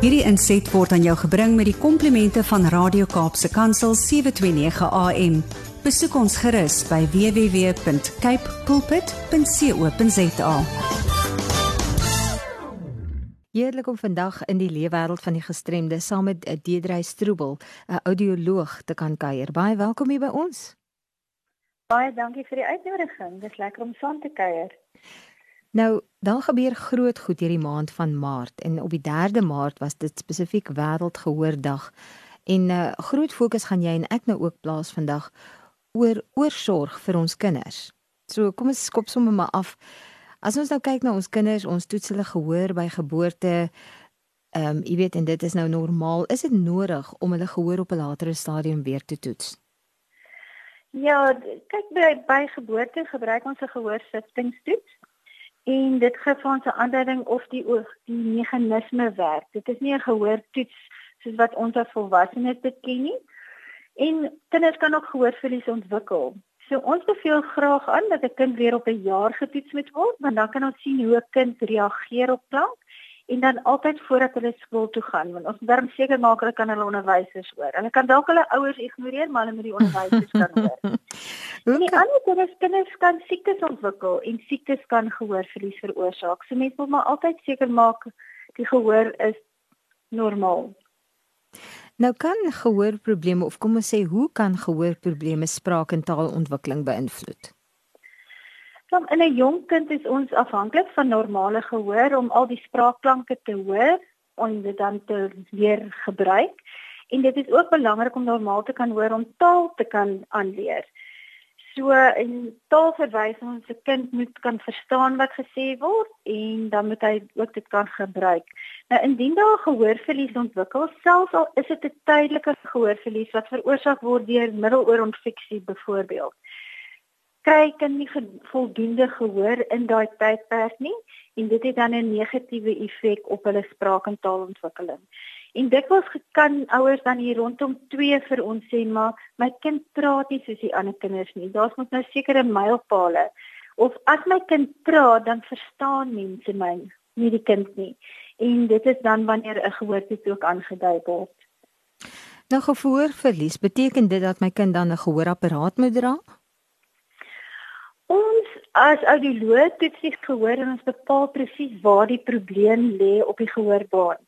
Hierdie inset word aan jou gebring met die komplimente van Radio Kaapse Kansel 729 AM. Besoek ons gerus by www.cape pulpit.co.za. Heerlik om vandag in die leefwêreld van die gestremde saam met Deedrey Stroebel, 'n audioloog te kan kuier. Baie welkom hier by ons. Baie dankie vir die uitnodiging. Dit is lekker om saam te kuier. Nou, dan gebeur groot goed hierdie maand van Maart en op die 3de Maart was dit spesifiek Wêreldgehoordag. En uh, groot fokus gaan jy en ek nou ook plaas vandag oor oorsorg vir ons kinders. So kom ons skop sommer maar af. As ons nou kyk na ons kinders, ons toets hulle gehoor by geboorte. Ehm um, jy weet en dit is nou normaal. Is dit nodig om hulle gehoor op 'n latere stadium weer te toets? Ja, kyk by by geboorte gebruik ons 'n gehoorsiftingstoets en dit gee vir ons 'n aanduiding of die die meganisme werk. Dit is nie 'n gehoortoets soos wat ons as volwassenes dit ken nie. En kinders kan ook gehoorverlies ontwikkel. So ons beveel graag aan dat 'n kind weer op 'n jaar getoets moet word, want dan kan ons sien hoe 'n kind reageer op klank en dan altyd voordat hulle skool toe gaan want ons moet darm seker maak hulle kan hulle onderwysers hoor. Hulle kan dalk hulle ouers ignoreer maar hulle moet die onderwysers kan hoor. Hoe kan ander kinders kinders kan siektes ontwikkel en siektes kan gehoorverlies veroorsaak. So mense moet maar altyd seker maak die gehoor is normaal. Nou kan gehoorprobleme of kom ons sê hoe kan gehoorprobleme spraak en taalontwikkeling beïnvloed? Dan in 'n jong kind is ons afhanklik van normale gehoor om al die spraakklanke te hoor en dit dan te leer gebruik. En dit is ook belangrik om normaal te kan hoor om taal te kan aanleer. So in taal verwys ons 'n kind moet kan verstaan wat gesê word en dan moet hy ook dit kan gebruik. Nou indien daar gehoorverlies ontwikkel, selfs al is dit 'n tydelike gehoorverlies wat veroorsaak word deur middeloorontfiksie byvoorbeeld kry kan nie voldoende gehoor in daai tydperk nie en dit het dan 'n negatiewe effek op hulle spraak en taalontwikkeling. En dikwels kan ouers dan hier rondom 2 vir ons sê maar my kind praat nie soos die ander kinders nie. Daar's mos nou sekere mylpale. Of as my kind praat, dan verstaan mense my, nie die kind nie. En dit is dan wanneer 'n gehoortoets ook aangedui word. Nou gehoorverlies, beteken dit dat my kind dan 'n gehoorapparaat moet dra? Ons as audioloog toets die gehoor en ons bepaal presies waar die probleem lê op die gehoorbaan.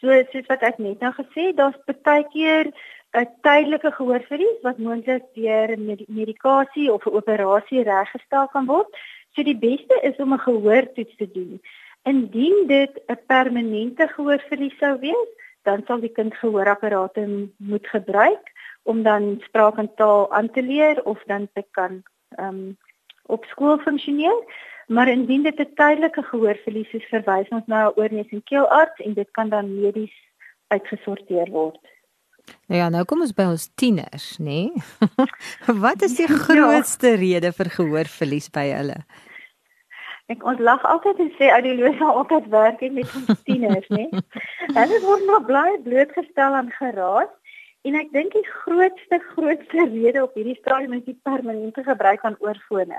So soos wat ek net nou gesê, daar's baie keer 'n tydelike gehoorverlies wat moontlik deur medikasie of 'n operasie reggestel kan word. So die beste is om 'n gehoortoets te doen. Indien dit 'n permanente gehoorverlies sou wees, dan sal die kind gehoorapparate moet gebruik om dan spraak en taal aan te leer of dan te kan ehm um, op skool funksioneer. Maar indien dit 'n tydelike gehoorverlies is, verwys ons na 'n oorneus en keelarts en dit kan dan medies uitgesorteer word. Nou ja, nou kom ons by ons tieners, nê? Nee? Wat is die ja. grootste ja. rede vir gehoorverlies by hulle? Ek ons lag altyd en sê audioloog altyd werk met ons tieners, nê? Hulle word nog bly blootgestel aan geraas En ek dink die grootste grootste rede op hierdie stadium is die permanente gebruik van oorfone.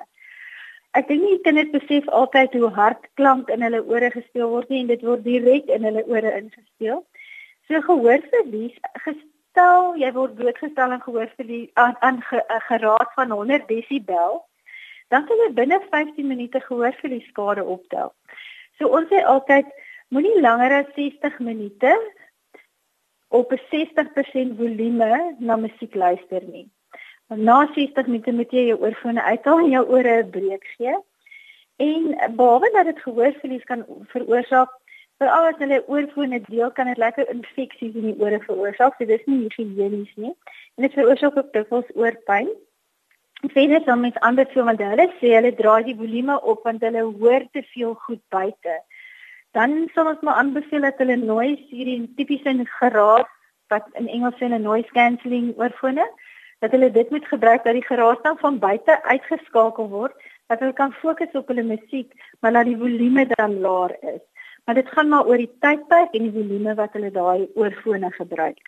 Ek dink nie kinders besef altyd hoe hard klank in hulle ore gespeel word nie en dit word direk in hulle ore ingespeel. So gehoorverlies gestel, jy word blootgestel aan gehoorverlies aan, aan ge, geraad van 100 desibel, dan kan jy binne 15 minute gehoorverlies skade optel. So ons sê altyd moenie langer as 60 minute op 'n 60% volume na musiek luister nie. Na 60 minute moet jy jou oorfone uithaal en jou ore 'n breek gee. En behalwe dat dit gehoorverlies kan veroorsaak, veral as hulle oorfone deel, kan dit lekker infeksies in die ore veroorsaak. So dis nie higienies nie. En dit veroorsaak ook dikwels oorpyn. Verder dan met ander so want hulle sê hulle draai die volume op want hulle hoor te veel goed buite dan sal ons maar aanbeveel dat hulle noise hierdie tipiese geraas wat in Engels 'n noise cancelling oorfone dat hulle dit moet gebruik dat die geraas dan van buite uitgeskakel word dat hulle kan fokus op hulle musiek maar dat die volume dan laer is maar dit gaan maar oor die tydperk en die volume wat hulle daai oorfone gebruik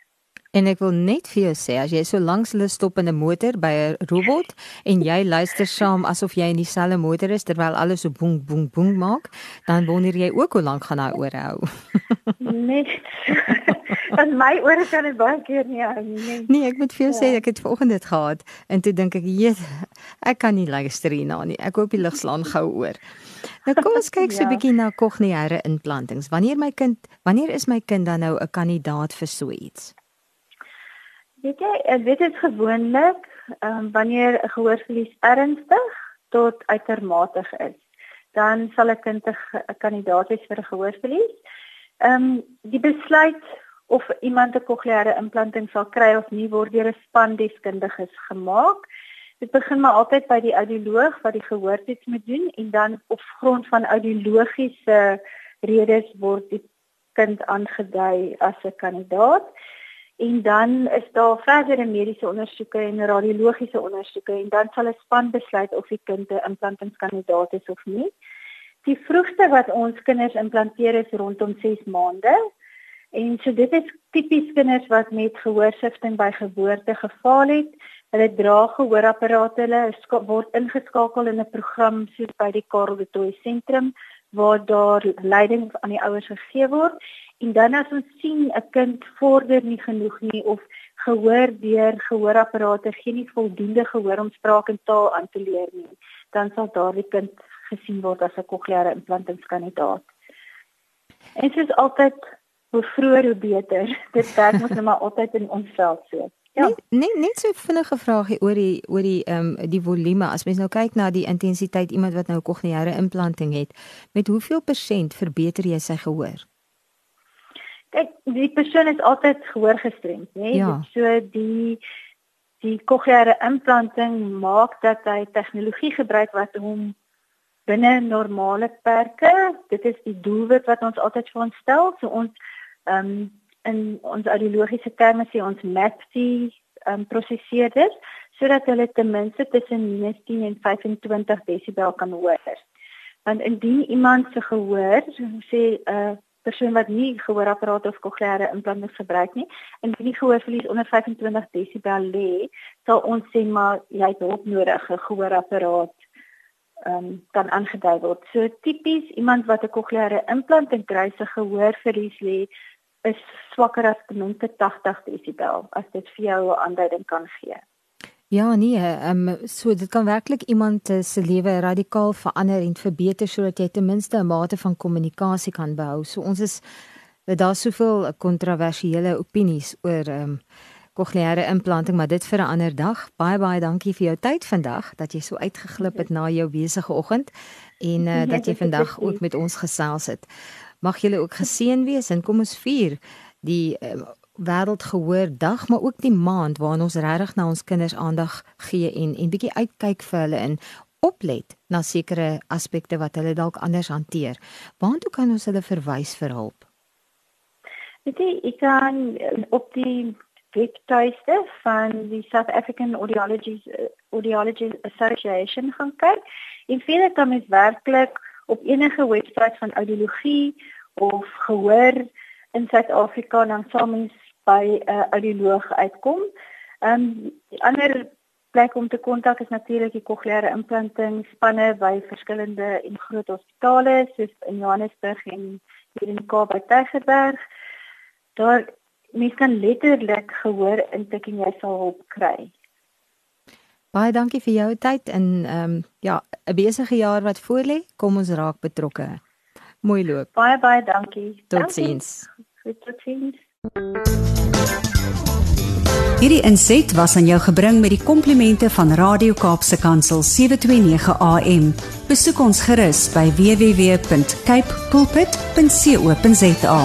En ek wil net vir jou sê as jy so langs hulle stop in 'n motor by 'n robot en jy luister saam asof jy in dieselfde motor is terwyl alles so boem boem boem maak, dan wonder jy ook hoe lank gaan hy oorhou. net as my ore kan dit baie keer nie hou nie. Nee, ek moet vir jou ja. sê ek het vanoggend dit gehad en toe dink ek, "Jee, ek kan nie luister hierna nie. Ek hoop die lig slaan gou oor." Nou kom ons kyk so 'n ja. bietjie na kognitiewe implantings. Wanneer my kind, wanneer is my kind dan nou 'n kandidaat vir so iets? Weet jy, dit is gewoonlik ehm um, wanneer 'n gehoorverlies ernstig tot uitermate is dan sal 'n kind 'n kandidaat wees vir 'n gehoorverlies. Ehm um, die besluit of iemand 'n kokleaire implanting sal kry of nie word deur 'n span deskundiges gemaak. Dit begin maar altyd by die audioloog wat die gehoortoets moet doen en dan op grond van audiologiese redes word die kind aangedui as 'n kandidaat. En dan is daar verdere mediese ondersoeke en radiologiese ondersoeke en dan sal 'n span besluit of die kind 'n implantingskandidaat is of nie. Die vroegste wat ons kinders implanteer is rondom 6 maande. En so dit is tipies kinders wat met gehoorsifting by geboorte gefaal het. Hulle dra gehoorapparate, hulle word ingeskakel in 'n program soos by die Karel de Tooy sentrum waar daar leiding aan die ouers gegee word En dan as ons sien 'n kind vorder nie genoeg nie of gehoor deur gehoorapparate gee nie voldoende gehoor om spraak en taal aan te leer nie, dan sal daardie kind gesien word as 'n kokleaire implantingskandidaat. En dit is altyd hoe vroeër hoe beter. Dit werk mos nou maar altyd in ons veld so. Ja. Nee, net so vinnige vraagie oor die oor die ehm um, die volume. As mens nou kyk na die intensiteit iemand wat nou 'n kokleaire implanting het, met hoeveel persent verbeter jy sy gehoor? Kyk, die persoon is altyd gehoor gestremd, né? Ja. So die die kokleaire implanting maak dat hy tegnologie gebruik wat hom binne normale perke, dit is die doelwit wat ons altyd vir ons stel, so ons ehm um, in ons audiologiese terme sê ons map die ehm um, prosesseerders sodat hulle ten minste tussen 19 en 25 desibel kan hoor. Want indien iemand se gehoor, sê 'n uh, persoon wat nie gehoorapparate of kokleaire implante gebruik nie en wie nie gehoorverlies onder 25 desibel lê, sal ons sê maar jy het hulp nodig, 'n gehoorapparaat um, kan aangedui word. So tipies iemand wat 'n kokleaire implant kry se gehoorverlies lê is swakker as ten minste 80 desibel as dit vir jou 'n aanduiding kan gee. Ja, nee, ehm um, so dit kan werklik iemand se lewe radikaal verander en verbeter sodat jy ten minste 'n mate van kommunikasie kan behou. So ons is daar's soveel kontroversiële opinies oor ehm um, kokleaire implanting, maar dit vir 'n ander dag. Baie baie dankie vir jou tyd vandag dat jy so uitgeglip het na jou besige oggend en uh, dat jy vandag ook met ons gesels het. Mag julle ook geseën wees en kom ons vier die uh, wêreldgehoordag, maar ook die maand waarin ons regtig na ons kinders aandag gee en en bietjie uitkyk vir hulle en oplet na sekere aspekte wat hulle dalk anders hanteer. Waartoe kan ons hulle verwys vir hulp? Weet jy, ek kan op die webtuiste van die South African Audiology Audiology Association gaan kyk. En vele kan mens werklik op enige webwerf van audiologie of gehoor in Suid-Afrika dan sal mens by 'n uh, audioloog uitkom. Ehm um, die ander plek om te kontak is natuurlik die kokleaire implanting spanne by verskillende en groot hospitale soos in Johannesburg en hier in Kaap by Tygerberg. Daar mens kan letterlik gehoor intikking jy sal hulp kry. Baie dankie vir jou tyd en ehm um, ja, 'n besige jaar wat voorlê. Kom ons raak betrokke. Mooi loop. Baie baie dankie. Totsiens. Totsiens. Hierdie inset was aan jou gebring met die komplimente van Radio Kaapse Kansel 729 AM. Besoek ons gerus by www.cape pulpit.co.za.